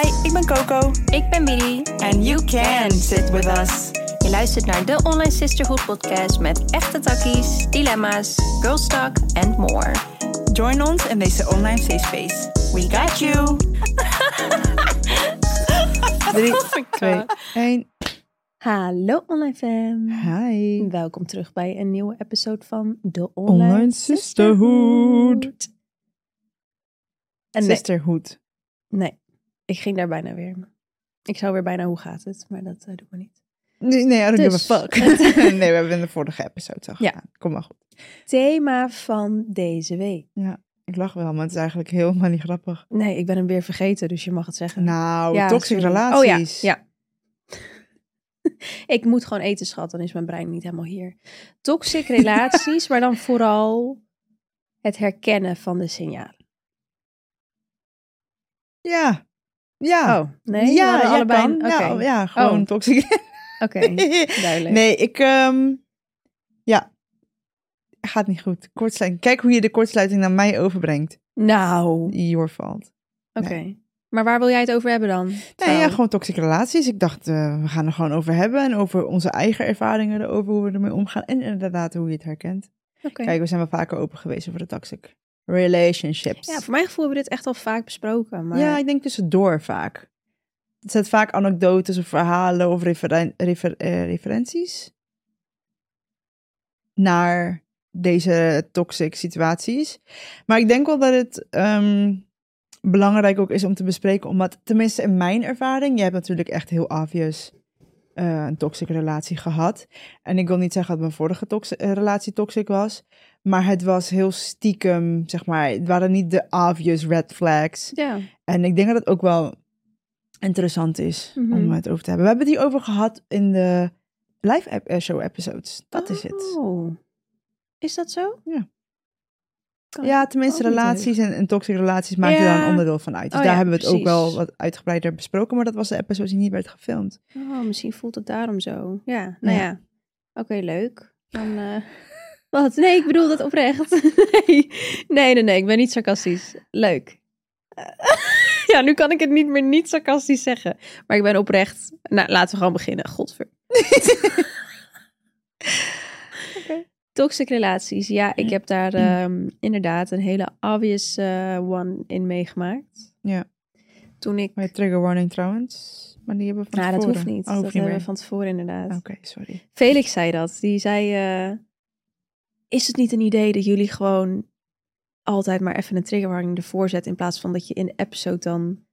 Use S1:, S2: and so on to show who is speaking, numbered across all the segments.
S1: Hi, ik ben Coco.
S2: Ik ben Billy.
S1: And you can sit with us.
S2: Je luistert naar de Online Sisterhood podcast met echte takkies, dilemma's, girls talk and more.
S1: Join ons in deze online safe space. We got you.
S3: Drie,
S2: Oh my
S3: twee,
S2: God.
S3: één.
S2: Hallo online fam.
S3: Hi.
S2: Welkom terug bij een nieuwe episode van de Online,
S3: Online Sisterhood.
S2: En nee,
S3: Sisterhood.
S2: nee, ik ging daar bijna weer. Ik zou weer bijna hoe gaat het, maar dat eh, doen we niet.
S3: Nee, don't
S2: Dus.
S3: give a fuck. nee, we hebben in de vorige episode al
S2: Ja.
S3: gedaan. Kom maar goed.
S2: Thema van deze week.
S3: Ja, ik lach wel, maar het is eigenlijk helemaal niet grappig.
S2: Nee, ik ben hem weer vergeten, dus je mag het zeggen.
S3: Nou,
S2: Ja,
S3: toxic
S2: sorry.
S3: relaties.
S2: Oh ja, ja. ik moet gewoon eten, schat. Dan is mijn brein niet helemaal hier. Toxic relaties, maar dan vooral het herkennen van de signalen.
S3: Ja. Ja.
S2: Oh, nee?
S3: ja,
S2: allebei.
S3: kan. Ja, ja, gewoon
S2: Oh.
S3: toxic.
S2: Oké, duidelijk.
S3: Nee, ik... ehm, ja. Gaat niet goed. Kortsluiting. Kijk hoe je de kortsluiting naar mij overbrengt.
S2: Nou,
S3: Your fault.
S2: oké. Maar waar wil jij het over hebben dan?
S3: Nee, ja, gewoon toxische relaties. Ik dacht, eh, we gaan er gewoon over hebben. En over onze eigen ervaringen, over hoe we ermee omgaan. En inderdaad, hoe je het herkent.
S2: Oké.
S3: Kijk, we zijn wel vaker open geweest over de toxic relationships.
S2: Ja, voor mijn gevoel hebben we dit echt al vaak besproken. Maar...
S3: Ja, ik denk tussendoor vaak. Het zijn vaak anekdotes of verhalen of referen- refer- eh, referenties naar deze toxic situaties. Maar ik denk wel dat het ehm, belangrijk ook is om te bespreken, omdat tenminste in mijn ervaring, je hebt natuurlijk echt heel obvious eh, een toxic relatie gehad. En ik wil niet zeggen dat mijn vorige eh, relatie toxic was, maar het was heel stiekem, zeg maar, het waren niet de obvious red flags.
S2: Ja.
S3: En ik denk dat het ook wel interessant is
S2: Mhm.
S3: om het over te hebben. We hebben het hier over gehad in de live eh, show episodes. Dat is het.
S2: Oh. Is dat zo?
S3: Ja.
S2: Kan-
S3: Ja, tenminste
S2: niet
S3: relaties en, en toxische relaties maken daar
S2: Ja.
S3: een onderdeel van uit. Dus
S2: Oh
S3: daar
S2: ja,
S3: hebben we het ook wel wat uitgebreider besproken. Maar dat was de episode die niet werd gefilmd.
S2: Oh, misschien voelt het daarom zo. Ja, nou
S3: Ja.
S2: ja. Oké, leuk. Dan, eh, Wat? Nee, ik bedoel dat oprecht. nee. nee, nee, nee, ik ben niet sarcastisch. Leuk. ja, nu kan ik het niet meer niet sarcastisch zeggen. Maar ik ben oprecht. Nou, laten we gewoon beginnen. Godver. Toxic relaties. Ja, ik heb daar ehm, inderdaad een hele obvious eh, one in meegemaakt.
S3: Ja.
S2: Toen ik...
S3: Maar trigger warning trouwens. Maar die hebben we van
S2: Nou, dat hoeft niet.
S3: Oh, hoeft
S2: dat
S3: niet
S2: hebben we
S3: meer.
S2: van tevoren inderdaad.
S3: Oké, sorry.
S2: Felix zei dat. Die zei: eh, Is het niet een idee dat jullie gewoon altijd maar even een triggerwarning ervoor zetten. In plaats van dat je in de episode dan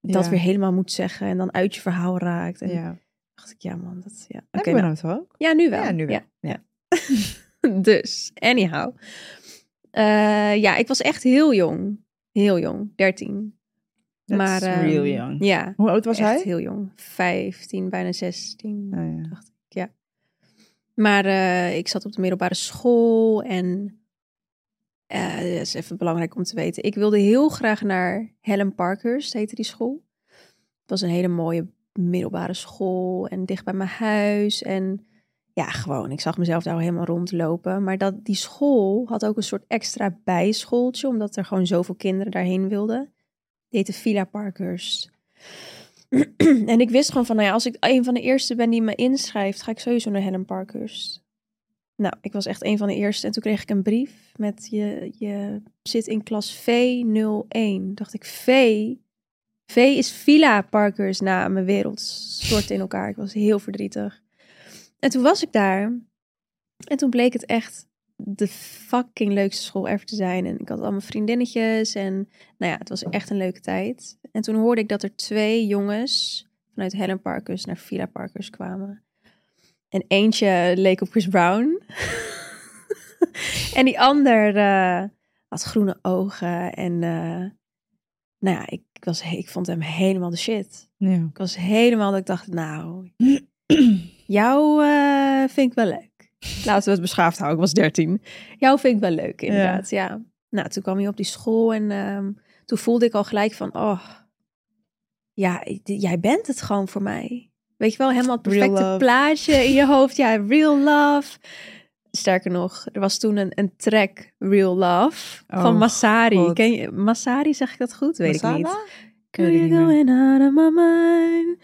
S2: dat
S3: Ja.
S2: weer helemaal moet zeggen. En dan uit je verhaal raakt. En
S3: Ja.
S2: dacht ik: Ja, man. Dat, ja. Oké,
S3: we
S2: nou,
S3: nou toch ook?
S2: ja, nu wel.
S3: Ja, nu wel.
S2: Ja. dus, anyhow. Eh, ja, ik was echt heel jong. Heel jong. 13.
S3: That's
S2: maar, ehm,
S3: real young.
S2: Ja,
S3: Hoe oud was hij?
S2: heel jong. 15, bijna 16.
S3: Oh, ja.
S2: dacht ik, ja. Maar eh, ik zat op de middelbare school en eh dat is even belangrijk om te weten. Ik wilde heel graag naar Helen Parkhurst, heette die school. Het was een hele mooie middelbare school en dicht bij mijn huis. En ja, gewoon, ik zag mezelf daar al helemaal rondlopen. Maar dat, die school had ook een soort extra bijschooltje, omdat er gewoon zoveel kinderen daarheen wilden. Die heette Villa Parkhurst. en ik wist gewoon van, nou ja, als ik een van de eerste ben die me inschrijft, ga ik sowieso naar Helen Parkhurst. Nou, ik was echt een van de eerste. En toen kreeg ik een brief met je, je zit in klas V01. Dacht ik, V? V is Villa Parkhurst. Nou, mijn wereld stortte in elkaar. Ik was heel verdrietig. En toen was ik daar. En toen bleek het echt de fucking leukste school ever te zijn. En ik had allemaal vriendinnetjes. En nou ja, het was echt een leuke tijd. En toen hoorde ik dat er twee jongens vanuit Helen Parkhurst naar Villa Parkhurst kwamen. En eentje leek op Chris Brown. en die ander eh, had groene ogen. En eh, nou ja, ik, ik, was, ik vond hem helemaal de shit.
S3: Ja.
S2: Ik was helemaal dat ik dacht, nou, jou eh, vind ik wel leuk. Laten we het beschaafd houden, ik was 13. Jou vind ik wel leuk, inderdaad, ja. Nou, toen kwam hij op die school en ehm, toen voelde ik al gelijk van, oh, ja, jij bent het gewoon voor mij. Weet je wel, helemaal het perfecte plaatje in je hoofd. Ja, real love. Sterker nog, er was toen een, een track, Real Love, van
S3: Oh,
S2: Massari.
S3: God.
S2: Ken je Massari, zeg ik dat goed? Weet ik.
S3: Masala? Niet meer.
S2: going out of my mind.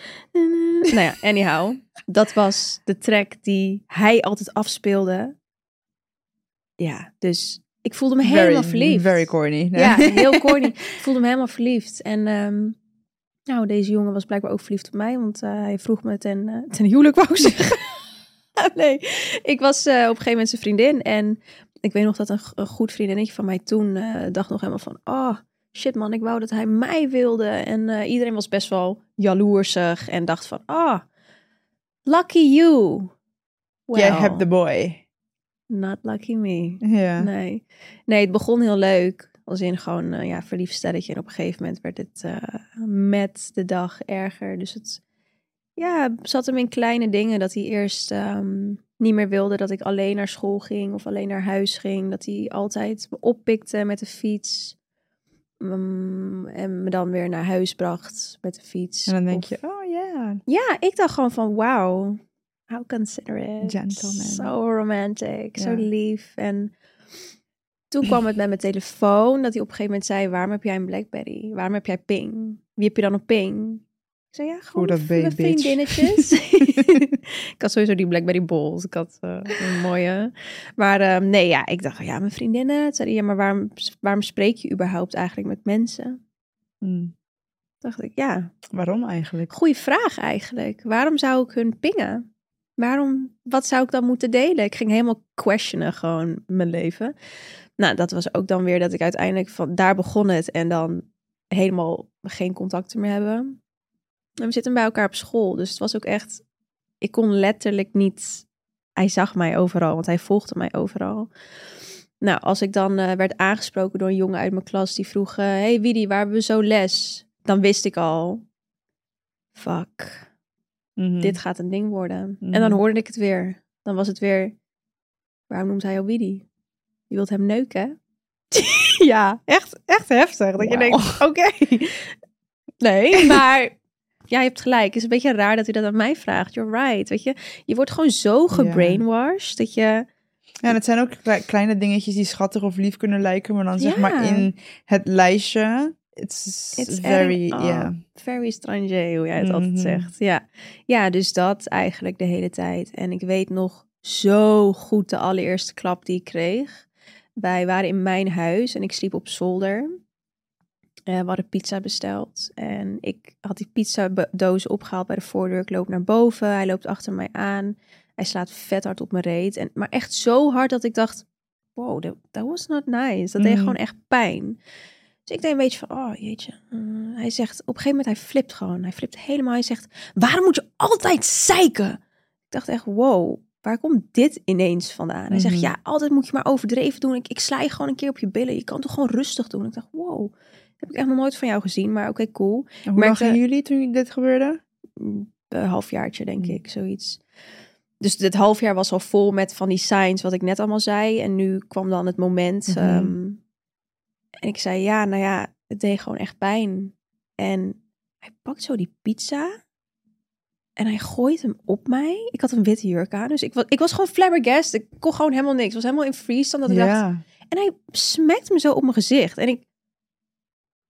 S2: nou ja, anyhow. Dat was de track die hij altijd afspeelde. Ja, dus ik voelde me helemaal
S3: Very-
S2: verliefd.
S3: Very corny. Nee.
S2: Ja, heel corny. Ik voelde me helemaal verliefd. En ehm, nou, deze jongen was blijkbaar ook verliefd op mij, want eh, hij vroeg me ten, eh, ten huwelijk, wou ik zeggen. nee, ik was eh, op een gegeven moment zijn vriendin en ik weet nog dat een, een goed vriendinnetje van mij toen dacht nog helemaal van, oh shit man, ik wou dat hij mij wilde. En eh, iedereen was best wel jaloersig en dacht van, ah, lucky you.
S3: Jij
S2: Well,
S3: hebt de boy.
S2: Not lucky me. Nee. nee, het begon heel leuk. Als in gewoon eh, ja, verliefd stelletje. En op een gegeven moment werd het eh, met de dag erger. Dus het ja, zat hem in kleine dingen. Dat hij eerst ehm, niet meer wilde dat ik alleen naar school ging of alleen naar huis ging. Dat hij altijd me oppikte met de fiets. En me dan weer naar huis bracht met de fiets.
S3: En dan denk
S2: Of-
S3: je, oh ja.
S2: ja, ik dacht gewoon van wauw, how considerate.
S3: Gentleman.
S2: Zo romantic, zo lief. En toen kwam het met mijn telefoon dat hij op een gegeven moment zei, waarom heb jij een Blackberry? Waarom heb jij ping? Wie heb je dan op ping? Ik zei, ja, gewoon
S3: dat
S2: mijn vriendinnetjes. ik had sowieso die Blackberry Balls. Ik had eh, een mooie. Maar ehm, nee, ja, ik dacht, ja, mijn vriendinnen. Zei hij, ja, maar waarom, waarom spreek je überhaupt eigenlijk met mensen?
S3: Hm.
S2: dacht ik, ja,
S3: Waarom eigenlijk?
S2: Goeie vraag eigenlijk. Waarom zou ik hun pingen? Waarom, wat zou ik dan moeten delen? Ik ging helemaal questionen gewoon mijn leven. Nou, dat was ook dan weer dat ik uiteindelijk van daar begon het en dan helemaal geen contacten meer hebben. En we zitten bij elkaar op school, dus het was ook echt, ik kon letterlijk niet, hij zag mij overal, want hij volgde mij overal. Nou, als ik dan eh, werd aangesproken door een jongen uit mijn klas die vroeg, eh, hey Widi, waar hebben we zo les? Dan wist ik al, fuck,
S3: Mhm.
S2: dit gaat een ding worden.
S3: Mhm.
S2: En dan hoorde ik het weer. Dan was het weer, waarom noemt hij jou Widi? Je wilt hem neuken? ja, echt, echt heftig. Dat je denkt, oké. nee, maar ja, je hebt gelijk. Het is een beetje raar dat hij dat aan mij vraagt. You're right, weet je. Je wordt gewoon zo gebrainwashed dat je...
S3: Ja, en het zijn ook kle- kleine dingetjes die schattig of lief kunnen lijken, maar dan zeg
S2: Ja.
S3: maar in het lijstje, it's,
S2: It's
S3: very, ja.
S2: Very strange, hoe jij het altijd
S3: Mhm.
S2: zegt. Ja. ja, dus dat eigenlijk de hele tijd. En ik weet nog zo goed de allereerste klap die ik kreeg. Wij waren in mijn huis en ik sliep op zolder. Eh, we hadden pizza besteld. En ik had die pizzadoos opgehaald bij de voordeur. Ik loop naar boven. Hij loopt achter mij aan. Hij slaat vet hard op mijn reet. En, maar echt zo hard dat ik dacht... Wow, that, that was not nice. Dat deed
S3: Mhm.
S2: gewoon echt pijn. Dus ik deed een beetje van, oh jeetje. Eh, hij zegt, op een gegeven moment, hij flipt gewoon. Hij flipt helemaal. Hij zegt, waarom moet je altijd zeiken? Ik dacht echt, wow, waar komt dit ineens vandaan? Hij zegt,
S3: Mhm.
S2: ja, altijd moet je maar overdreven doen. Ik, ik sla je gewoon een keer op je billen. Je kan toch gewoon rustig doen? Ik dacht, wow, heb ik echt nog nooit van jou gezien. Maar oké, cool.
S3: En Hoe lang
S2: merkte-
S3: gingen jullie toen dit gebeurde?
S2: Een halfjaartje, denk
S3: Mm.
S2: ik, zoiets. Dus dit halfjaar was al vol met van die signs, wat ik net allemaal zei. En nu kwam dan het moment.
S3: Mhm.
S2: ehm, en ik zei, ja, nou ja, het deed gewoon echt pijn. En hij pakt zo die pizza. En hij gooit hem op mij. Ik had een witte jurk aan, dus ik was, ik was gewoon flabbergast. Ik kon gewoon helemaal niks. Ik was helemaal in freeze stand dat ik dacht... En hij smekt me zo op mijn gezicht. En ik,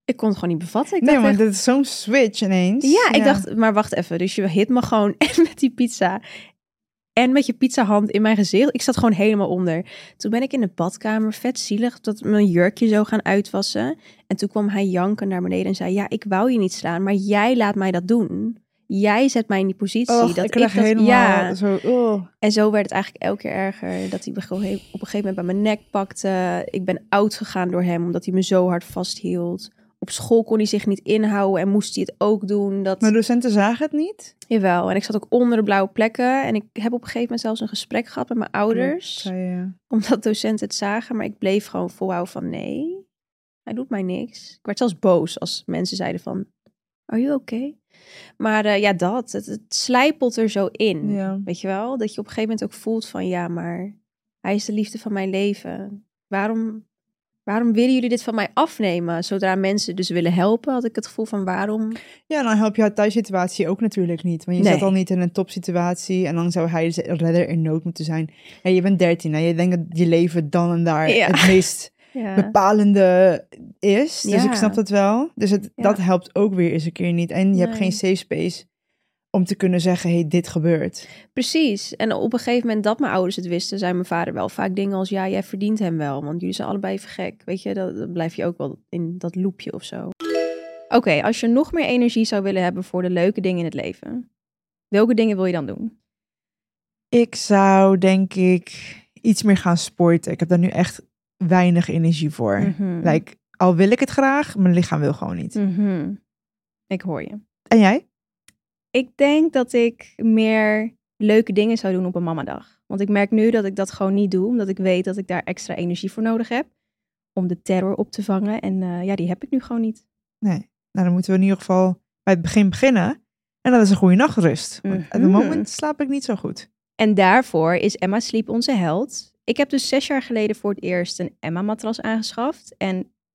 S2: ik kon het gewoon niet bevatten. Ik
S3: Nee, maar
S2: echt,
S3: dat is zo'n switch ineens.
S2: ja, ik dacht, maar wacht even. Dus je hit me gewoon en met die pizza en met je pizzahand in mijn gezicht. Ik zat gewoon helemaal onder. Toen ben ik in de badkamer, vet zielig, dat mijn jurkje zo gaan uitwassen. En toen kwam hij janken naar beneden en zei, ja, ik wou je niet slaan, maar jij laat mij dat doen. Jij zet mij in die positie. Dat
S3: ik
S2: dat,
S3: helemaal
S2: ja.
S3: zo... Oh.
S2: En zo werd het eigenlijk elke keer erger. Dat hij me op een gegeven moment bij mijn nek pakte. Ik ben oud gegaan door hem, omdat hij me zo hard vasthield. Op school kon hij zich niet inhouden en moest hij het ook doen. Dat...
S3: Mijn docenten zagen het niet.
S2: Jawel, en ik zat ook onder de blauwe plekken. En ik heb op een gegeven moment zelfs een gesprek gehad met mijn ouders.
S3: Je.
S2: Omdat docenten het zagen. Maar ik bleef gewoon volhouden van nee, hij doet mij niks. Ik werd zelfs boos als mensen zeiden van, are you okay? Maar eh, ja, dat. Het, het slijpelt er zo in.
S3: Ja.
S2: Weet je wel? Dat je op een gegeven moment ook voelt van ja, maar hij is de liefde van mijn leven. Waarom, waarom willen jullie dit van mij afnemen? Zodra mensen dus willen helpen, had ik het gevoel van waarom...
S3: Ja, dan help je haar thuissituatie ook natuurlijk niet. Want je
S2: Nee.
S3: zit al niet in een topsituatie en dan zou hij de redder in nood moeten zijn. En je bent 13 en je denkt dat je leven dan en daar
S2: Ja.
S3: het meest
S2: Ja.
S3: bepalende is. Dus ik snap dat wel. Dus het, dat helpt ook weer eens een keer niet. En je hebt geen safe space om te kunnen zeggen, hey, dit gebeurt.
S2: Precies. En op een gegeven moment dat mijn ouders het wisten, zei mijn vader wel vaak dingen als: Ja, jij verdient hem wel, want jullie zijn allebei even gek. Weet je, dat, dan blijf je ook wel in dat loopje of zo. Oké, als je nog meer energie zou willen hebben voor de leuke dingen in het leven, welke dingen wil je dan doen?
S3: Ik zou denk ik iets meer gaan sporten. Ik heb daar nu echt weinig energie voor.
S2: Mhm.
S3: Like, al wil ik het graag, mijn lichaam wil gewoon niet.
S2: Mhm. Ik hoor je.
S3: En jij?
S2: Ik denk dat ik meer leuke dingen zou doen op een mamadag. Want ik merk nu dat ik dat gewoon niet doe, omdat ik weet dat ik daar extra energie voor nodig heb om de terror op te vangen. En eh, ja, die heb ik nu gewoon niet.
S3: Nee. Nou, dan moeten we in ieder geval bij het begin beginnen. En dat is een goede nachtrust. Want op het
S2: Mhm.
S3: moment slaap ik niet zo goed.
S2: En daarvoor is Emma Sleep onze held. Ik heb dus zes jaar geleden voor het eerst een Emma-matras aangeschaft. En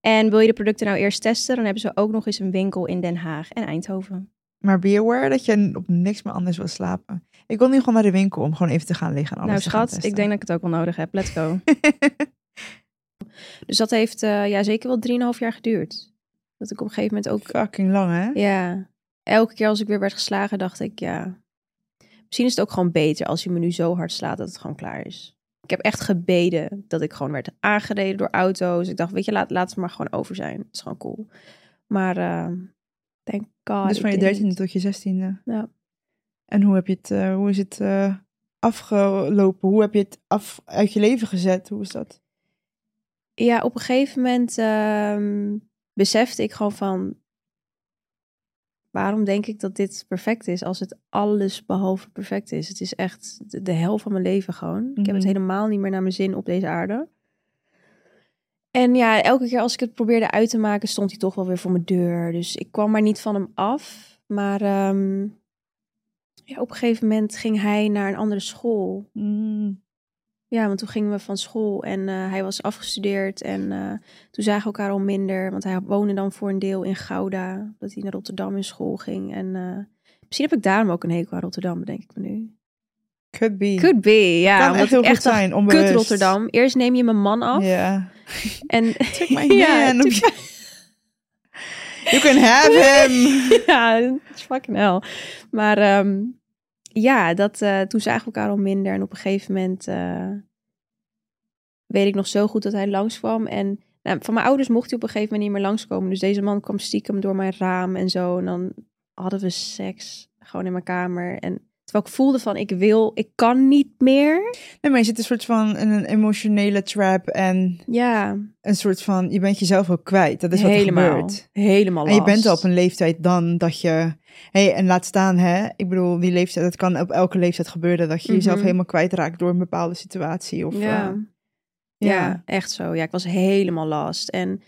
S2: En wil je de producten nou eerst testen, dan hebben ze ook nog eens een winkel in Den Haag en Eindhoven.
S3: Maar be aware dat je op niks meer anders wil slapen. Ik wil nu gewoon naar de winkel om gewoon even te gaan liggen en alles
S2: nou
S3: te gaan
S2: schat, ik denk dat ik het ook wel nodig heb. Let's go. Dus dat heeft eh, ja, zeker wel 3,5 jaar geduurd. Dat ik op een gegeven moment ook
S3: Fucking lang, hè?
S2: Ja, elke keer als ik weer werd geslagen, dacht ik, ja, misschien is het ook gewoon beter als je me nu zo hard slaat dat het gewoon klaar is. Ik heb echt gebeden dat ik gewoon werd aangereden door auto's. Ik dacht, weet je, laat, laat het maar gewoon over zijn. Het is gewoon cool. Maar, eh thank God.
S3: dus van je dertiende tot je zestiende.
S2: Ja.
S3: En hoe, heb je het, eh, hoe is het eh, afgelopen? Hoe heb je het af, uit je leven gezet? Hoe is dat?
S2: Ja, op een gegeven moment ehm, besefte ik gewoon van... Waarom denk ik dat dit perfect is als het alles behalve perfect is? Het is echt de, de hel van mijn leven gewoon. Ik heb het
S3: Mhm.
S2: helemaal niet meer naar mijn zin op deze aarde. En ja, elke keer als ik het probeerde uit te maken, stond hij toch wel weer voor mijn deur. Dus ik kwam maar niet van hem af. Maar ehm, ja, op een gegeven moment ging hij naar een andere school.
S3: Mm,
S2: Ja, want toen gingen we van school en eh, hij was afgestudeerd. En eh, toen zagen we elkaar al minder. Want hij woonde dan voor een deel in Gouda. Dat hij naar Rotterdam in school ging. En eh, misschien heb ik daarom ook een hekel aan Rotterdam, bedenk ik me nu.
S3: could be.
S2: Could be, ja.
S3: kan echt heel goed zijn.
S2: Kut
S3: Onbewust.
S2: Rotterdam. Eerst neem je mijn man af.
S3: Ja.
S2: En
S3: Take my
S2: Ja,
S3: man. You can have him.
S2: ja, dat is fucking hell. Maar ehm, ja, dat, eh, toen zagen we elkaar al minder. En op een gegeven moment eh, weet ik nog zo goed dat hij langskwam. En nou, van mijn ouders mocht hij op een gegeven moment niet meer langskomen. Dus deze man kwam stiekem door mijn raam en zo. En dan hadden we seks gewoon in mijn kamer. En terwijl ik voelde van, ik wil, ik kan niet meer.
S3: Nee, maar je zit een soort van in een emotionele trap en
S2: Ja,
S3: een soort van, je bent jezelf ook kwijt. Dat is wat er
S2: helemaal.
S3: gebeurt.
S2: Helemaal
S3: En je bent al op een leeftijd dan dat je, hey, en laat staan hè, ik bedoel, die leeftijd, het kan op elke leeftijd gebeuren dat je jezelf
S2: Mhm.
S3: helemaal kwijtraakt door een bepaalde situatie. Of,
S2: Ja.
S3: eh,
S2: Ja, echt zo. Ja, ik was helemaal last. En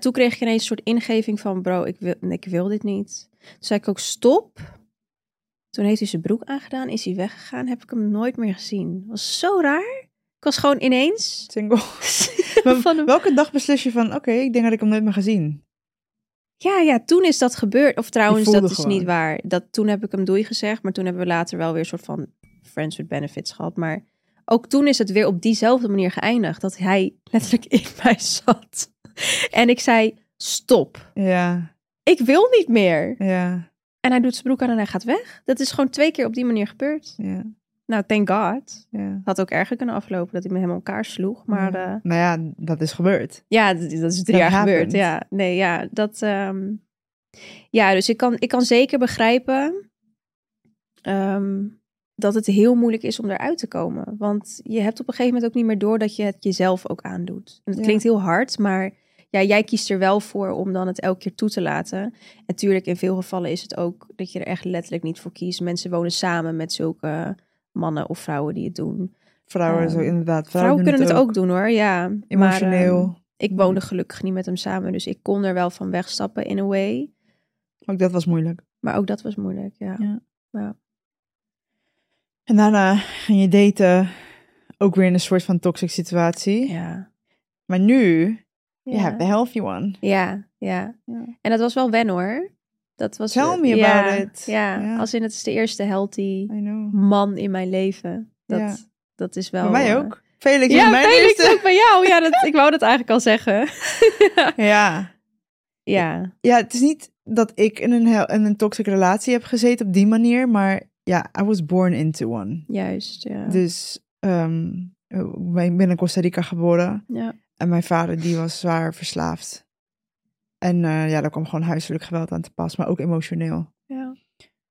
S2: toen kreeg ik ineens een soort ingeving van, bro, ik wil, ik wil dit niet. Toen zei ik ook, stop. Toen heeft hij zijn broek aangedaan, is hij weggegaan, heb ik hem nooit meer gezien. was zo raar. Ik was gewoon ineens...
S3: single.
S2: Van
S3: welke dag beslis je van, oké, ik denk dat ik hem nooit meer gezien.
S2: Ja, ja, toen is dat gebeurd. Of trouwens, dat is
S3: gewoon.
S2: niet waar. Dat, toen heb ik hem doei gezegd, maar toen hebben we later wel weer een soort van friends with benefits gehad. Maar ook toen is het weer op diezelfde manier geëindigd. Dat hij letterlijk in mij zat. En ik zei, stop.
S3: Ja,
S2: Ik wil niet meer.
S3: ja,
S2: En hij doet zijn broek aan en hij gaat weg. Dat is gewoon twee keer op die manier gebeurd.
S3: ja,
S2: Nou, thank God.
S3: ja.
S2: Had ook erger kunnen aflopen dat hij me helemaal elkaar sloeg. Maar
S3: Ja.
S2: ja,
S3: Nou ja, dat is gebeurd.
S2: ja dat, dat is drie jaar
S3: happened.
S2: gebeurd. Ja, nee, ja, dat... ehm, ja, dus ik kan, ik kan zeker begrijpen ehm, dat het heel moeilijk is om eruit te komen. Want je hebt op een gegeven moment ook niet meer door dat je het jezelf ook aandoet. En het
S3: Ja.
S2: klinkt heel hard, maar ja, jij kiest er wel voor om dan het elke keer toe te laten. En natuurlijk, in veel gevallen is het ook dat je er echt letterlijk niet voor kiest. Mensen wonen samen met zulke mannen of vrouwen die het doen.
S3: Vrouwen,
S2: Ehm,
S3: zo inderdaad.
S2: Vrouwen, kunnen het ook. doen hoor, ja. Maar,
S3: Emotioneel.
S2: ehm, ik woonde gelukkig niet met hem samen, dus ik kon er wel van wegstappen in a way.
S3: Ook dat was moeilijk.
S2: Maar ook dat was moeilijk, ja.
S3: Ja. En daarna ging je daten, ook weer in een soort van toxic situatie.
S2: Ja.
S3: Maar nu,
S2: Ja.
S3: the healthy one.
S2: Ja, ja.
S3: Ja.
S2: En dat was wel wennen hoor. Dat was,
S3: Tell me
S2: ja,
S3: about it.
S2: Ja,
S3: Ja.
S2: als in het is de eerste healthy man in mijn leven. Dat,
S3: Ja.
S2: dat is wel...
S3: Bij mij
S2: eh,
S3: ook. Felix
S2: Ja,
S3: is mijn
S2: Felix
S3: eerste.
S2: ook bij jou. Ja, dat, ik wou dat eigenlijk al zeggen.
S3: Ja.
S2: Ja,
S3: ja, het is niet dat ik in een, in een toxic relatie heb gezeten op die manier, maar ja, I was born into one.
S2: juist. Ja.
S3: Dus ehm, ik ben in Costa Rica geboren
S2: ja.
S3: En mijn vader die was zwaar verslaafd. En eh, ja, daar kwam gewoon huiselijk geweld aan te pas, maar ook emotioneel.
S2: Ja.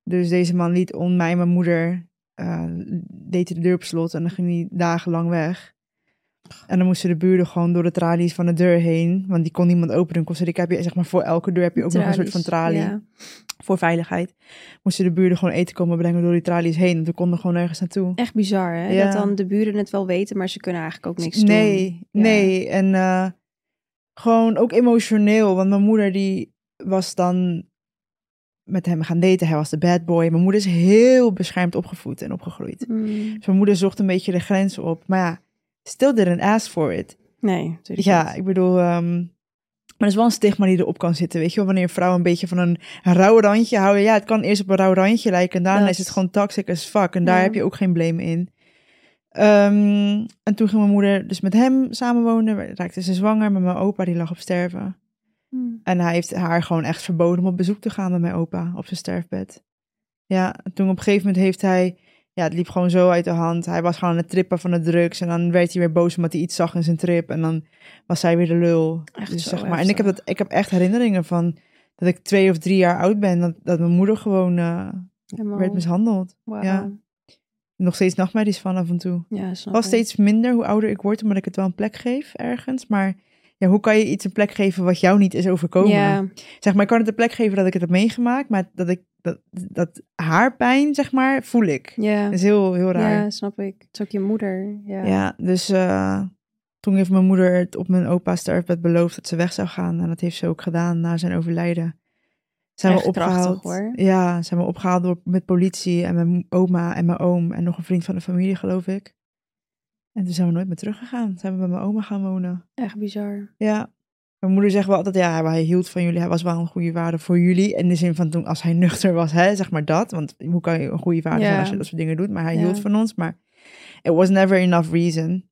S3: Dus deze man liet on mij en mijn moeder, eh, deed de deur op slot en dan ging hij dagenlang weg. En dan moesten de buren gewoon door de tralies van de deur heen, want die kon niemand openen. In Costa Rica heb je zeg maar voor elke deur heb je ook nog een soort van tralie
S2: Ja.
S3: voor veiligheid. Moesten de buren gewoon eten komen brengen door die tralies heen, want we konden gewoon nergens naartoe.
S2: Echt bizar, hè?
S3: Ja.
S2: Dat dan de buren het wel weten, maar ze kunnen eigenlijk ook niks doen.
S3: nee, nee. En eh, gewoon ook emotioneel, want mijn moeder die was dan met hem gaan daten. Hij was de bad boy. Mijn moeder is heel beschermd opgevoed en opgegroeid.
S2: Mm,
S3: Dus mijn moeder zocht een beetje de grenzen op. Maar ja, still didn't ask for it.
S2: nee, natuurlijk
S3: Ja,
S2: niet.
S3: ik bedoel... ehm, maar er is wel een stigma die erop kan zitten. Weet je wel, wanneer vrouwen een beetje van een rauw randje houden. Ja, het kan eerst op een rauw randje lijken. En daarna
S2: Dat-
S3: is het gewoon toxic as fuck. En daar
S2: Ja.
S3: heb je ook geen blame in. Ehm, en toen ging mijn moeder dus met hem samenwonen. Raakte ze zwanger met mijn opa, die lag op sterven.
S2: Mm.
S3: En hij heeft haar gewoon echt verboden om op bezoek te gaan met mijn opa op zijn sterfbed. Ja, en toen op een gegeven moment heeft hij... Ja, het liep gewoon zo uit de hand. Hij was gewoon aan het trippen van de drugs. En dan werd hij weer boos omdat hij iets zag in zijn trip. En dan was zij weer de lul.
S2: Echt
S3: dus,
S2: zo
S3: zeg maar. En ik heb, dat, ik heb echt herinneringen van dat ik twee of drie jaar oud ben. Dat, dat mijn moeder gewoon
S2: Helemaal-
S3: werd mishandeld.
S2: Wauw.
S3: ja. Nog steeds nachtmerries van af en toe.
S2: Ja,
S3: Wel
S2: ik.
S3: steeds minder hoe ouder ik word, omdat ik het wel een plek geef ergens. Maar ja, hoe kan je iets een plek geven wat jou niet is overkomen?
S2: Ja,
S3: Zeg maar, ik kan het een plek geven dat ik het heb meegemaakt, maar dat ik dat, dat haar pijn, zeg maar, voel ik.
S2: ja.
S3: Is heel, heel raar.
S2: ja, snap ik. Het is ook je moeder. Ja.
S3: Ja, dus eh, toen heeft mijn moeder het op mijn opa's sterfbed beloofd dat ze weg zou gaan. En dat heeft ze ook gedaan na zijn overlijden. Zijn
S2: Echt
S3: we opgehaald.
S2: krachtig, hoor.
S3: Ja, zijn we opgehaald door, met politie en mijn oma en mijn oom en nog een vriend van de familie, geloof ik. En toen zijn we nooit meer teruggegaan. Zijn we bij mijn oma gaan wonen.
S2: Echt bizar.
S3: Ja. Mijn moeder zegt wel altijd, ja, hij hield van jullie. Hij was wel een goede vader voor jullie. In de zin van toen, als hij nuchter was, hè, zeg maar dat. Want hoe kan je een goede vader zijn als je dat soort dingen doet? Maar hij hield van ons. Maar it was never enough reason.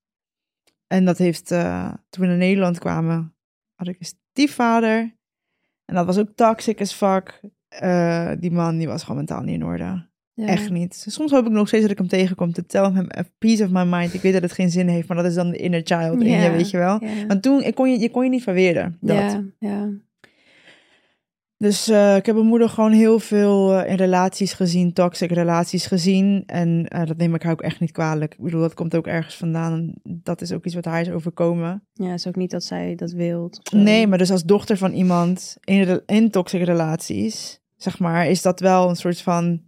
S3: En dat heeft, eh, toen we naar Nederland kwamen, had ik een stiefvader. En dat was ook toxic as fuck. Eh, die man, die was gewoon mentaal niet in orde.
S2: Ja.
S3: Echt niet. Soms hoop ik nog steeds dat ik hem tegenkom. Te tell hem a piece of my mind. Ik weet dat het geen zin heeft, maar dat is dan de inner child in je, weet je wel.
S2: Ja.
S3: Want toen, ik kon je, je kon je niet verweren. Dat.
S2: Ja.
S3: Dus eh, ik heb mijn moeder gewoon heel veel eh, in relaties gezien, toxic relaties gezien. En eh, dat neem ik haar ook echt niet kwalijk. Ik bedoel, dat komt ook ergens vandaan. Dat is ook iets wat haar is overkomen.
S2: Ja, het is ook niet dat zij dat wilt.
S3: Nee, maar dus als dochter van iemand in, in toxic relaties, zeg maar, is dat wel een soort van...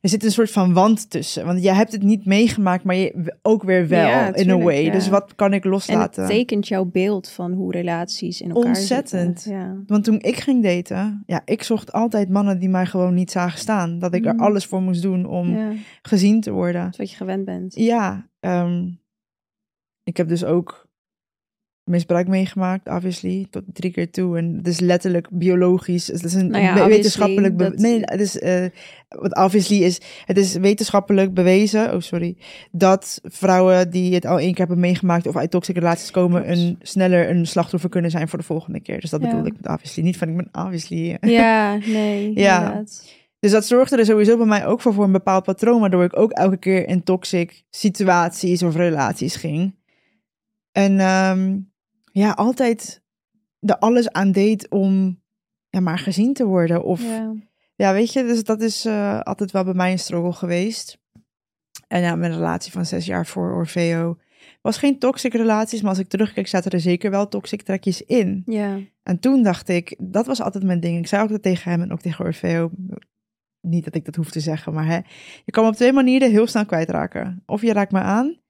S3: Er zit een soort van wand tussen. Want jij hebt het niet meegemaakt, maar je ook weer wel,
S2: Ja,
S3: in a way.
S2: ja.
S3: Dus wat kan ik
S2: En
S3: loslaten?
S2: het tekent jouw beeld van hoe relaties in elkaar
S3: Ontzettend.
S2: zitten. Ja.
S3: Want toen ik ging daten, ja, ik zocht altijd mannen die mij gewoon niet zagen staan. Dat ik er
S2: Mhm.
S3: alles voor moest doen om
S2: dat
S3: gezien te worden.
S2: is wat je gewend bent.
S3: Ja, ehm, ik heb dus ook misbruik meegemaakt, obviously, tot drie keer toe. En het is letterlijk biologisch. Het is een
S2: Nou ja,
S3: wetenschappelijk...
S2: dat-
S3: Nee, het is... eh, wat obviously is... Het is wetenschappelijk bewezen, oh sorry, dat vrouwen die het al één keer hebben meegemaakt of uit toxische relaties komen, een, sneller een slachtoffer kunnen zijn voor de volgende keer. Dus dat
S2: Ja.
S3: bedoel ik met obviously. Niet van, ik ben obviously... eh,
S2: Ja, nee,
S3: Ja.
S2: inderdaad.
S3: dus dat zorgde er sowieso bij mij ook voor, voor een bepaald patroon, waardoor ik ook elke keer in toxic situaties of relaties ging. En ehm, ja, altijd er alles aan deed om ja, maar gezien te worden. Of ja,
S2: Ja.
S3: weet je, dus dat is eh, altijd wel bij mij een struggle geweest. En ja, mijn relatie van zes jaar voor Orfeo was geen toxic relaties, maar als ik terugkijk, zaten er zeker wel toxic trekjes in.
S2: ja.
S3: En toen dacht ik, dat was altijd mijn ding. Ik zei ook dat tegen hem en ook tegen Orfeo. Niet dat ik dat hoef te zeggen, maar hè, je kan me op twee manieren heel snel kwijtraken. Of je raakt me aan,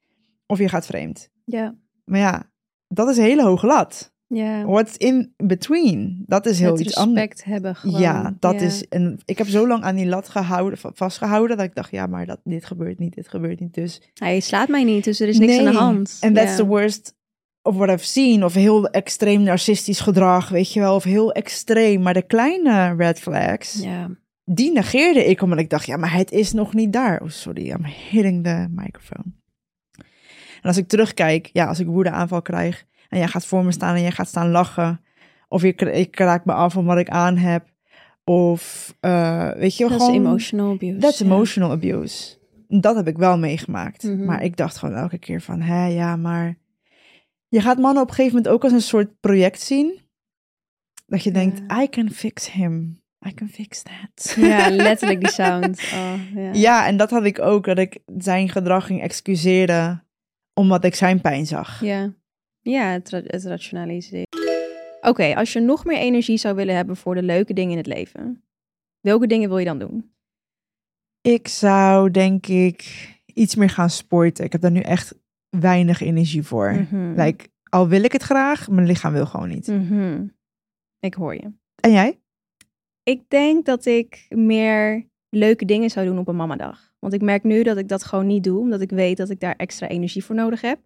S3: of je gaat vreemd.
S2: Ja.
S3: Maar ja, dat is een hele hoge lat.
S2: Ja.
S3: What's in between? Dat is heel
S2: Het
S3: iets anders.
S2: respect hebben gewoon.
S3: Ja, dat
S2: Ja.
S3: is. En ik heb zo lang aan die lat gehouden, va- vastgehouden, dat ik dacht, ja, maar dat, dit gebeurt niet, dit gebeurt niet. Dus.
S2: Hij slaat mij niet, dus er is niks aan de hand.
S3: En that's
S2: Ja.
S3: the worst of what I've seen. Of heel extreem narcistisch gedrag, weet je wel. Of heel extreem. Maar de kleine red flags,
S2: Ja.
S3: die negeerde ik, omdat ik dacht, ja, maar het is nog niet daar. Oh, sorry, I'm hitting the microphone. En als ik terugkijk, ja, als ik woedeaanval krijg en jij gaat voor me staan en jij gaat staan lachen, of je, ik raak me af om wat ik aan heb, of eh, weet je,
S2: Dat
S3: gewoon.
S2: is emotional abuse.
S3: That's
S2: ja.
S3: emotional abuse. Dat heb ik wel meegemaakt.
S2: Mhm.
S3: Maar ik dacht gewoon elke keer van, hé, ja, maar je gaat mannen op een gegeven moment ook als een soort project zien. Dat je denkt. I can fix him. I can fix that.
S2: Ja, letterlijk die sound. Oh, ja.
S3: Ja, en dat had ik ook, dat ik zijn gedrag ging excuseren omdat ik zijn pijn zag.
S2: Ja, ja het, ra- het rationaliseren. Oké, als je nog meer energie zou willen hebben voor de leuke dingen in het leven, welke dingen wil je dan doen?
S3: Ik zou denk ik iets meer gaan sporten. Ik heb daar nu echt weinig energie voor.
S2: Mhm.
S3: Like, al wil ik het graag, mijn lichaam wil gewoon niet.
S2: Mhm. Ik hoor je.
S3: En jij?
S2: Ik denk dat ik meer leuke dingen zou doen op een mamadag. Want ik merk nu dat ik dat gewoon niet doe, omdat ik weet dat ik daar extra energie voor nodig heb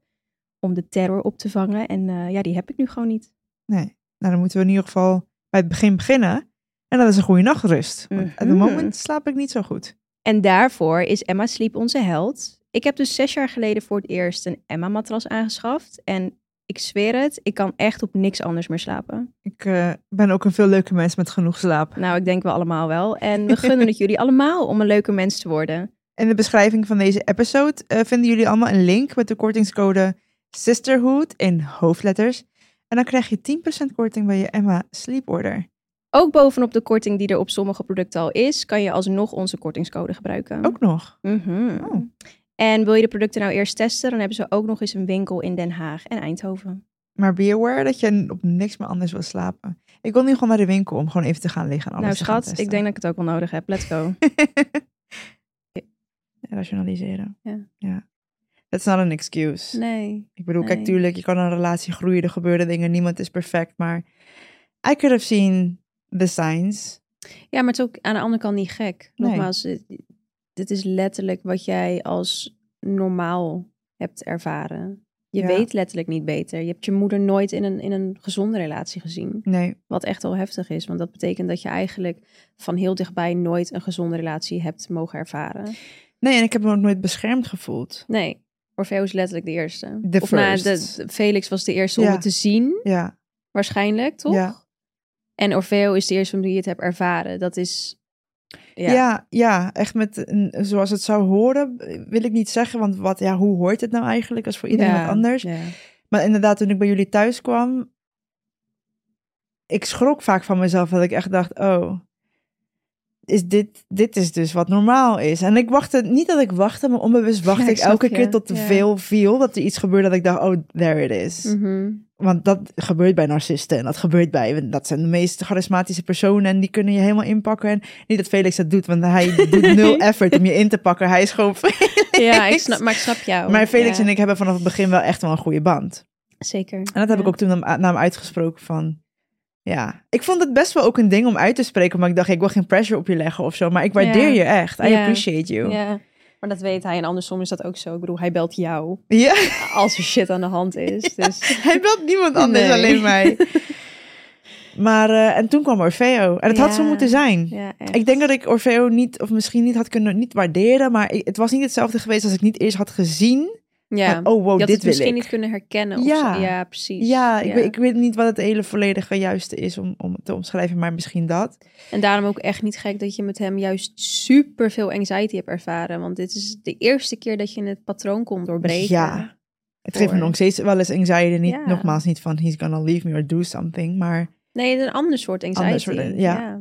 S2: om de terror op te vangen. En eh, ja, die heb ik nu gewoon niet.
S3: Nee. Nou, dan moeten we in ieder geval bij het begin beginnen. En dat is een goede nachtrust. Want op het
S2: Mhm.
S3: moment slaap ik niet zo goed.
S2: En daarvoor is Emma Sleep onze held. Ik heb dus zes jaar geleden voor het eerst een Emma-matras aangeschaft. En ik zweer het, ik kan echt op niks anders meer slapen.
S3: Ik eh, ben ook een veel leuke mens met genoeg slaap.
S2: Nou, ik denk we allemaal wel. En we gunnen het jullie allemaal om een leuke mens te worden.
S3: In de beschrijving van deze episode eh, vinden jullie allemaal een link met de kortingscode Sisterhood in hoofdletters. En dan krijg je 10% korting bij je Emma Sleep Order.
S2: Ook bovenop de korting die er op sommige producten al is, kan je alsnog onze kortingscode gebruiken.
S3: Ook nog.
S2: Mhm.
S3: Oh.
S2: En wil je de producten nou eerst testen, dan hebben ze ook nog eens een winkel in Den Haag en Eindhoven.
S3: Maar be aware dat je op niks meer anders wil slapen. Ik wil nu gewoon naar de winkel om gewoon even te gaan liggen. En
S2: nou
S3: alles te gaan
S2: schat, ik denk dat ik het ook wel nodig heb. Let's go.
S3: Rationaliseren.
S2: Ja.
S3: ja. That's not an excuse.
S2: Nee.
S3: Ik bedoel, kijk,
S2: Nee.
S3: tuurlijk, je kan een relatie groeien, er gebeuren dingen, niemand is perfect, maar I could have seen the signs.
S2: Ja, maar het is ook aan de andere kant niet gek.
S3: Nee.
S2: Nogmaals, dit, dit is letterlijk wat jij als normaal hebt ervaren. Je
S3: Ja.
S2: weet letterlijk niet beter. Je hebt je moeder nooit in een, in een gezonde relatie gezien.
S3: Nee,
S2: Wat echt wel heftig is, want dat betekent dat je eigenlijk van heel dichtbij nooit een gezonde relatie hebt mogen ervaren.
S3: Nee, en ik heb me ook nooit beschermd gevoeld.
S2: Nee, Orfeo is letterlijk de eerste.
S3: The
S2: of nou,
S3: first.
S2: de, de- Felix was de eerste om het te zien,
S3: Ja,
S2: waarschijnlijk, toch?
S3: Ja.
S2: En Orfeo is de eerste om die het hebt ervaren. Dat is...
S3: ja.
S2: Ja,
S3: ja, echt met een, zoals het zou horen, wil ik niet zeggen, want wat, ja, hoe hoort het nou eigenlijk? Is voor iedereen
S2: Ja,
S3: wat anders.
S2: ja.
S3: Maar inderdaad, toen ik bij jullie thuis kwam, ik schrok vaak van mezelf dat ik echt dacht, oh, is dit, dit is dus wat normaal is. En ik wachtte, niet dat ik wachtte, maar onbewust wachtte
S2: Ja, ik
S3: elke
S2: snap
S3: keer tot te
S2: ja.
S3: veel viel, dat er iets gebeurde dat ik dacht, oh, there it is.
S2: Mhm.
S3: Want dat gebeurt bij narcisten en dat gebeurt bij, dat zijn de meest charismatische personen en die kunnen je helemaal inpakken. En niet dat Felix dat doet, want hij doet nul effort om je in te pakken. Hij is gewoon
S2: Ja, ik snap, maar ik snap jou.
S3: Maar Felix en ik hebben vanaf het begin wel echt wel een goede band.
S2: Zeker.
S3: En dat heb ik ook toen naar hem uitgesproken van... Ja, ik vond het best wel ook een ding om uit te spreken, maar ik dacht, ik wil geen pressure op je leggen of zo. Maar ik waardeer
S2: Ja.
S3: je echt. I
S2: Ja.
S3: appreciate you. Ja.
S2: Maar dat weet hij. En andersom is dat ook zo. Ik bedoel, hij belt jou
S3: ja.
S2: als er shit aan de hand is. Dus
S3: Hij belt niemand anders,
S2: Nee.
S3: alleen mij. Maar, eh, en toen kwam Orfeo. En het had zo moeten zijn.
S2: ja.
S3: Ik denk dat ik Orfeo niet, of misschien niet had kunnen niet waarderen, maar het was niet hetzelfde geweest als ik niet eerst had gezien.
S2: Ja.
S3: van, oh wow, dit
S2: misschien niet kunnen herkennen. Of
S3: Ja.
S2: Zo. ja, precies.
S3: Ja, ik, Weet, ik weet niet wat het hele volledige juiste is om, om te omschrijven, maar misschien dat.
S2: En daarom ook echt niet gek dat je met hem juist super veel anxiety hebt ervaren. Want dit is de eerste keer dat je het patroon kon doorbreken.
S3: Ja. Het geeft me nog steeds wel eens anxiety. Niet,
S2: Ja.
S3: Nogmaals, niet van he's gonna leave me or do something. Maar
S2: Nee, een ander soort anxiety.
S3: Ander soort, ja.
S2: ja.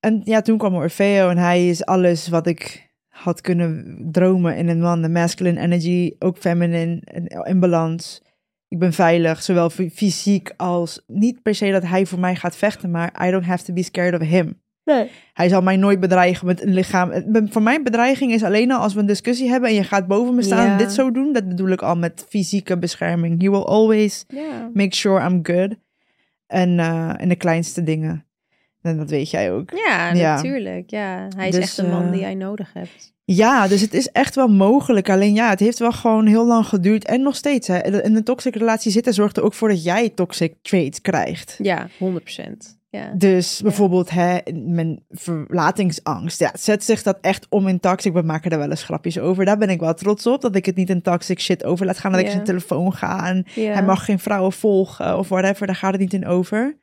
S3: en ja, toen kwam Orfeo en hij is alles wat ik had kunnen dromen in een man. De masculine energy, ook feminine, in, in balans. Ik ben veilig, zowel fy- fysiek als... Niet per se dat hij voor mij gaat vechten, maar I don't have to be scared of him.
S2: Nee.
S3: Hij zal mij nooit bedreigen met een lichaam. Voor mij bedreiging is alleen al als we een discussie hebben en je gaat boven me staan en dit zo doen. Dat bedoel ik al met fysieke bescherming. He will always make sure I'm good. En eh, in de kleinste dingen. En dat weet jij ook.
S2: Ja,
S3: Ja.
S2: natuurlijk. Ja, hij is
S3: Dus,
S2: echt de man
S3: eh,
S2: die jij nodig hebt.
S3: Ja, dus het is echt wel mogelijk. Alleen ja, het heeft wel gewoon heel lang geduurd. En nog steeds. Hè. In een toxic relatie zitten zorgt er ook voor dat jij toxic traits krijgt.
S2: Ja, 100%. Ja.
S3: Dus bijvoorbeeld hè, mijn verlatingsangst. Ja, zet zich dat echt om in toxic. We maken er wel eens grapjes over. Daar ben ik wel trots op. Dat ik het niet in toxic shit over laat gaan. Dat ik zijn telefoon ga. En hij mag geen vrouwen volgen of whatever. Daar gaat het niet in over.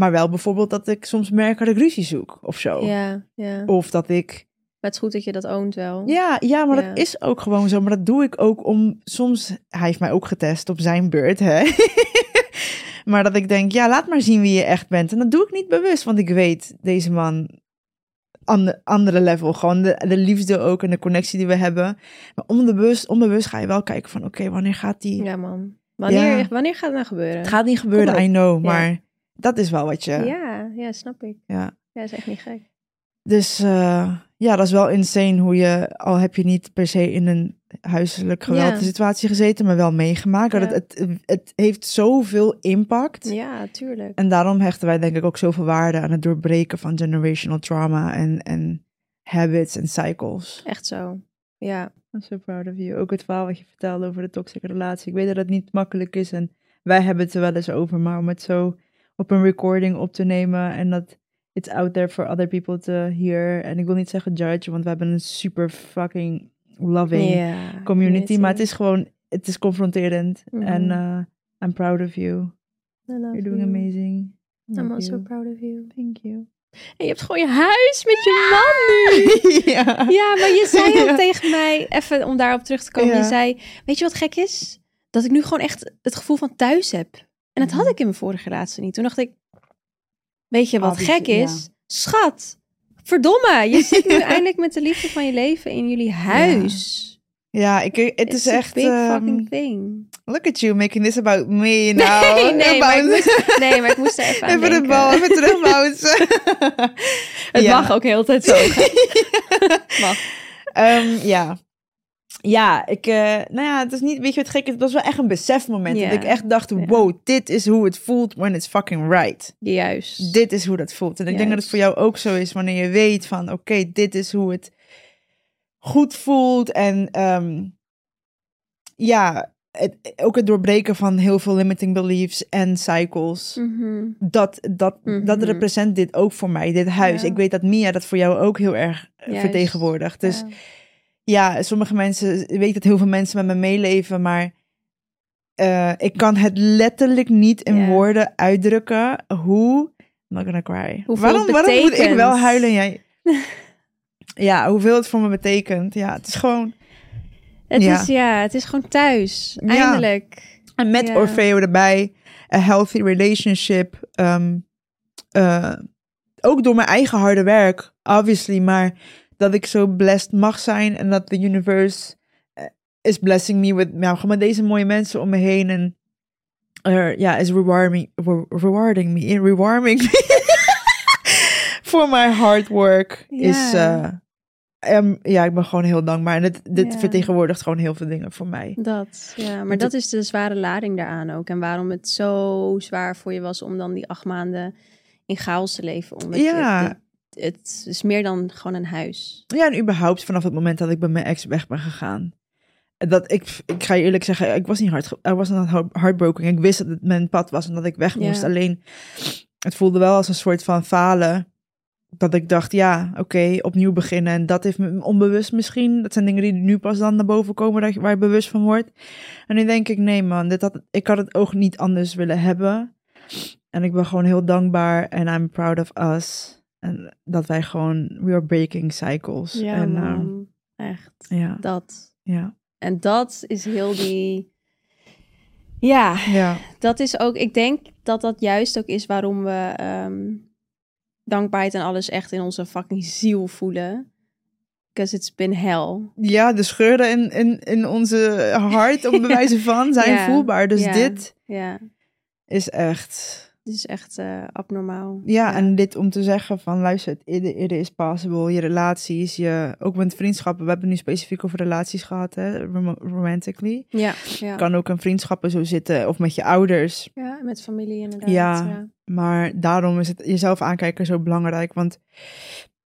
S3: Maar wel bijvoorbeeld dat ik soms merk dat ik ruzie zoek of zo.
S2: Ja, ja.
S3: Of dat ik
S2: Maar het is goed dat je dat oont wel.
S3: Ja, ja, maar
S2: Ja.
S3: dat is ook gewoon zo. Maar dat doe ik ook om soms. Hij heeft mij ook getest op zijn beurt, hè? maar dat ik denk, ja, laat maar zien wie je echt bent. En dat doe ik niet bewust, want ik weet deze man. Ander, andere level, gewoon de, de liefde ook en de connectie die we hebben. Maar onbewust, onbewust ga je wel kijken van, oké, wanneer gaat die?
S2: Ja, man. Wanneer,
S3: Ja.
S2: wanneer gaat het nou gebeuren?
S3: Het gaat niet gebeuren. I know, maar dat is wel wat je. Ja.
S2: Ja, snap ik.
S3: ja.
S2: Ja, is echt niet gek.
S3: Dus eh, ja, dat is wel insane hoe je, al heb je niet per se in een huiselijk geweld
S2: Ja.
S3: situatie gezeten, maar wel meegemaakt. Dat. Het, het, het heeft zoveel impact.
S2: Ja, tuurlijk.
S3: En daarom hechten wij denk ik ook zoveel waarde aan het doorbreken van generational trauma en, en habits en cycles.
S2: Echt zo. Ja.
S3: I'm so proud of you. Ook het verhaal wat je vertelde over de toxische relatie. Ik weet dat het niet makkelijk is en wij hebben het er wel eens over, maar om het zo op een recording op te nemen en dat it's out there for other people to hear. En ik wil niet zeggen judge, want we hebben een super fucking loving community, maar het is gewoon, het is confronterend.
S2: Mhm.
S3: En uh, I'm proud of you. You're doing
S2: you.
S3: amazing.
S2: I'm also proud of you.
S3: Thank you.
S2: En je hebt gewoon je huis met je man nu.
S3: ja.
S2: Ja, maar je zei ook
S3: Ja.
S2: tegen mij, even om daarop terug te komen.
S3: Ja.
S2: Je zei, weet je wat gek is? Dat ik nu gewoon echt het gevoel van thuis heb. En dat had
S3: Mhm.
S2: ik in mijn vorige relatie niet. Toen dacht ik, weet je wat
S3: Obviously,
S2: gek is? Schat, verdomme, je zit nu eindelijk met de liefde van je leven in jullie huis.
S3: Ja, ik, het is echt.
S2: big
S3: ehm,
S2: fucking thing.
S3: look at you making this about me now.
S2: Nee, nee, maar ik moest, nee, maar ik moest er even aan
S3: even de bal, even terugbouncen.
S2: Het
S3: Ja.
S2: mag ook heel de tijd zo. mag.
S3: Ehm, ja. Ja, ik, eh, nou ja, het is niet, weet je wat gek is? Het was wel echt een besefmoment. Dat ik echt dacht, wow, dit is hoe het voelt when it's fucking right.
S2: Juist.
S3: Dit is hoe dat voelt. En ik denk dat het voor jou ook zo is wanneer je weet van, oké, dit is hoe het goed voelt. En ehm, ja, het, ook het doorbreken van heel veel limiting beliefs en cycles.
S2: Mhm.
S3: Dat, dat, dat
S2: Mhm.
S3: represent dit ook voor mij, dit huis.
S2: Ja.
S3: Ik weet dat Mia dat voor jou ook heel erg eh,
S2: Juist.
S3: vertegenwoordigt. Dus
S2: Ja.
S3: Ja, sommige mensen, ik weet dat heel veel mensen met me meeleven, maar eh, ik kan het letterlijk niet in woorden uitdrukken hoe. I'm not gonna cry.
S2: Hoeveel
S3: waarom, waarom moet ik wel huilen en jij? ja, hoeveel het voor me betekent. Ja, het is gewoon.
S2: Het,
S3: Ja.
S2: Is, ja, het is gewoon thuis.
S3: Ja.
S2: Eindelijk.
S3: En met
S2: Ja.
S3: Orfeo erbij, a healthy relationship. ehm, eh, ook door mijn eigen harde werk, obviously, maar dat ik zo blessed mag zijn en dat de universe eh, is blessing me with, nou, gewoon met deze mooie mensen om me heen en ja, is rewarding, re- rewarding me, rewarding me voor my hard work is,
S2: Ja.
S3: eh, em, ja, ik ben gewoon heel dankbaar en dit, dit vertegenwoordigt gewoon heel veel dingen voor mij.
S2: Dat, ja. Maar
S3: Want
S2: dat is de zware lading daaraan ook. En waarom het zo zwaar voor je was om dan die acht maanden in chaos te leven. Omdat
S3: Ja.
S2: je, het, is meer dan gewoon een huis.
S3: Ja, en überhaupt vanaf het moment dat ik bij mijn ex weg ben gegaan. Dat ik, ik ga je eerlijk zeggen, ik was niet hard, I was not heart- heartbroken. Ik wist dat het mijn pad was en dat ik weg
S2: Ja.
S3: moest. Alleen, het voelde wel als een soort van falen. Dat ik dacht, ja, oké, opnieuw beginnen. En dat heeft me onbewust misschien. Dat zijn dingen die nu pas dan naar boven komen, dat je, waar je bewust van wordt. En nu denk ik, nee man, dit had, ik had het ook niet anders willen hebben. En ik ben gewoon heel dankbaar en I'm proud of us. En dat wij gewoon, we are breaking cycles.
S2: Ja,
S3: en,
S2: man.
S3: ehm,
S2: Echt.
S3: ja,
S2: Dat.
S3: ja,
S2: En dat is heel die... Ja,
S3: ja.
S2: dat is ook... Ik denk dat dat juist ook is waarom we ehm, dankbaarheid en alles echt in onze fucking ziel voelen. Because it's been hell.
S3: Ja, de scheuren in, in, in onze hart, op bewijzen van, zijn
S2: Ja,
S3: voelbaar. Dus
S2: ja.
S3: dit
S2: Ja.
S3: is echt,
S2: Dit is echt eh, abnormaal.
S3: Ja, en dit om te zeggen van luister, it, it is possible. Je relaties, je, ook met vriendschappen. We hebben nu specifiek over relaties gehad, hè, rom- romantically.
S2: Ja, ja.
S3: Kan ook in vriendschappen zo zitten of met je ouders.
S2: ja, met familie inderdaad.
S3: Ja.
S2: ja.
S3: Maar daarom is het jezelf aankijken zo belangrijk. Want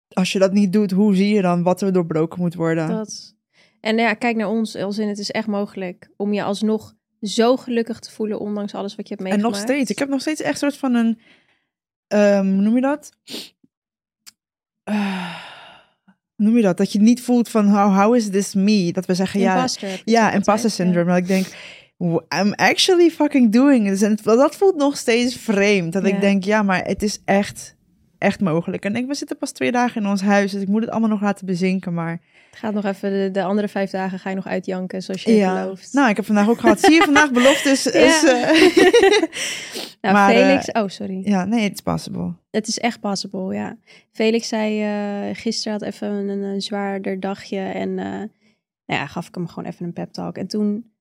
S3: als je dat niet doet, hoe zie je dan wat er doorbroken moet worden?
S2: Dat. En ja, kijk naar ons, als in het is echt mogelijk om je alsnog zo gelukkig te voelen, ondanks alles wat je hebt
S3: en
S2: meegemaakt.
S3: nog steeds. Ik heb nog steeds echt een soort van een. ehm, hoe noem je dat? Eh, hoe noem je dat? Dat je niet voelt van how, how is this me? Dat we zeggen ja.
S2: Imposter
S3: Ja,
S2: het
S3: imposter syndrome. Dat ik denk, "W- I'm actually fucking doing this. En dat voelt nog steeds vreemd. Dat
S2: Ja.
S3: ik denk, ja, maar het is echt, echt mogelijk. En ik we zitten pas twee dagen in ons huis, dus ik moet het allemaal nog laten bezinken. Maar
S2: Het gaat nog even, de, de andere vijf dagen ga je nog uitjanken, zoals je
S3: ja,
S2: belooft.
S3: nou, ik heb vandaag ook gehad. Zie je vandaag beloftes? Is,
S2: Ja.
S3: eh,
S2: nou,
S3: maar,
S2: Felix, oh sorry.
S3: ja, nee, it's possible.
S2: Het is echt possible, ja. Felix zei eh gisteren had even een, een zwaarder dagje en eh, nou ja, gaf ik hem gewoon even een pep talk. En toen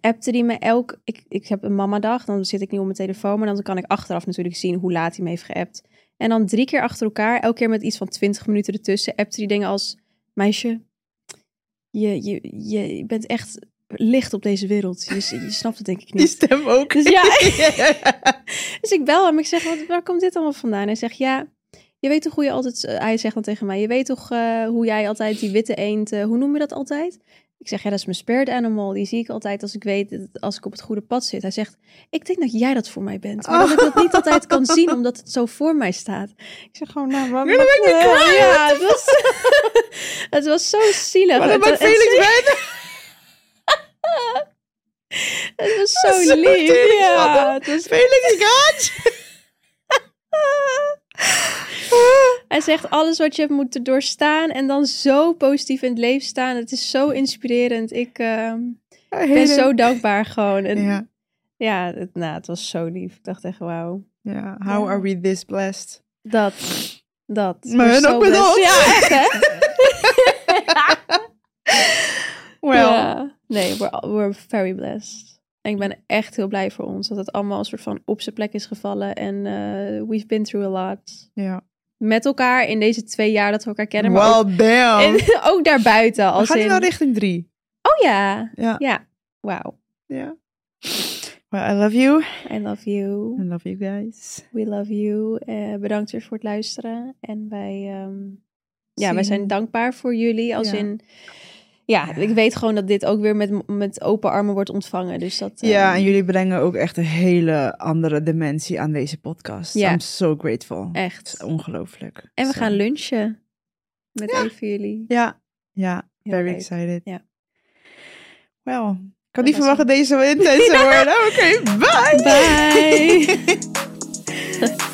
S2: appte hij me elk... Ik, ik heb een mamadag, dan zit ik niet op mijn telefoon, maar dan kan ik achteraf natuurlijk zien hoe laat hij me heeft geappt. En dan drie keer achter elkaar, elke keer met iets van twintig minuten ertussen, appte hij dingen als... Meisje, je, je, je bent echt licht op deze wereld. Je, je snapt het denk ik
S3: Die
S2: niet.
S3: stem ook.
S2: Dus ja, dus ik bel hem. Ik zeg, wat, waar komt dit allemaal vandaan? Hij zegt, ja, je weet toch hoe je altijd... hij zegt dan tegen mij, je weet toch eh, hoe jij altijd die witte eend... eh, hoe noem je dat altijd? Ik zeg, ja, dat is mijn spirit animal. Die zie ik altijd als ik weet, dat- als ik op het goede pad zit. Hij zegt, ik denk dat jij dat voor mij bent. Maar dat ik dat niet altijd kan zien, omdat het zo voor mij staat. Ik zeg gewoon, nou, wat...
S3: Me
S2: wat-
S3: cry.
S2: Ja, het was, het was zo zielig.
S3: Maar maakt
S2: het-
S3: Felix bijna...
S2: Het was
S3: Zo
S2: zo lief. Ja, het was
S3: Felix gaat!
S2: Hij zegt alles wat je hebt moeten doorstaan en dan zo positief in het leven staan. Het is zo inspirerend. Ik eh, ben zo dankbaar gewoon. En ja,
S3: Ja,
S2: het, nou, het was zo lief. Ik dacht echt, wauw.
S3: ja, how are we this blessed?
S2: Dat, dat.
S3: Maar hun ook met ons.
S2: Ja, echt hè?
S3: Well,
S2: Ja. Nee, we're, we're very blessed. En ik ben echt heel blij voor ons. Dat het allemaal een soort van op zijn plek is gevallen. En eh, we've been through a lot.
S3: ja.
S2: Met elkaar in deze twee jaar dat we elkaar kennen. Maar ook,
S3: damn.
S2: en, ook daarbuiten.
S3: We
S2: Als
S3: gaan nu
S2: in,
S3: richting drie.
S2: Oh ja.
S3: Ja.
S2: Ja. Wauw.
S3: ja. Well, I love you.
S2: I love you.
S3: I love you guys.
S2: We love you. Eh, bedankt weer voor het luisteren. En wij, ehm, ja, wij zijn dankbaar voor jullie. Als
S3: Ja.
S2: in, ja, ik weet gewoon dat dit ook weer met, met open armen wordt ontvangen. Dus dat,
S3: Ja,
S2: ehm,
S3: en jullie brengen ook echt een hele andere dimensie aan deze podcast.
S2: Ja.
S3: I'm so grateful.
S2: Echt.
S3: ongelooflijk.
S2: En we gaan lunchen met
S3: Ja.
S2: van jullie.
S3: Ja, ja.
S2: Heel
S3: Very
S2: leuk.
S3: excited.
S2: Ja.
S3: Well, ik had niet
S2: was
S3: verwacht dat deze zou worden. Oké, bye!
S2: Bye!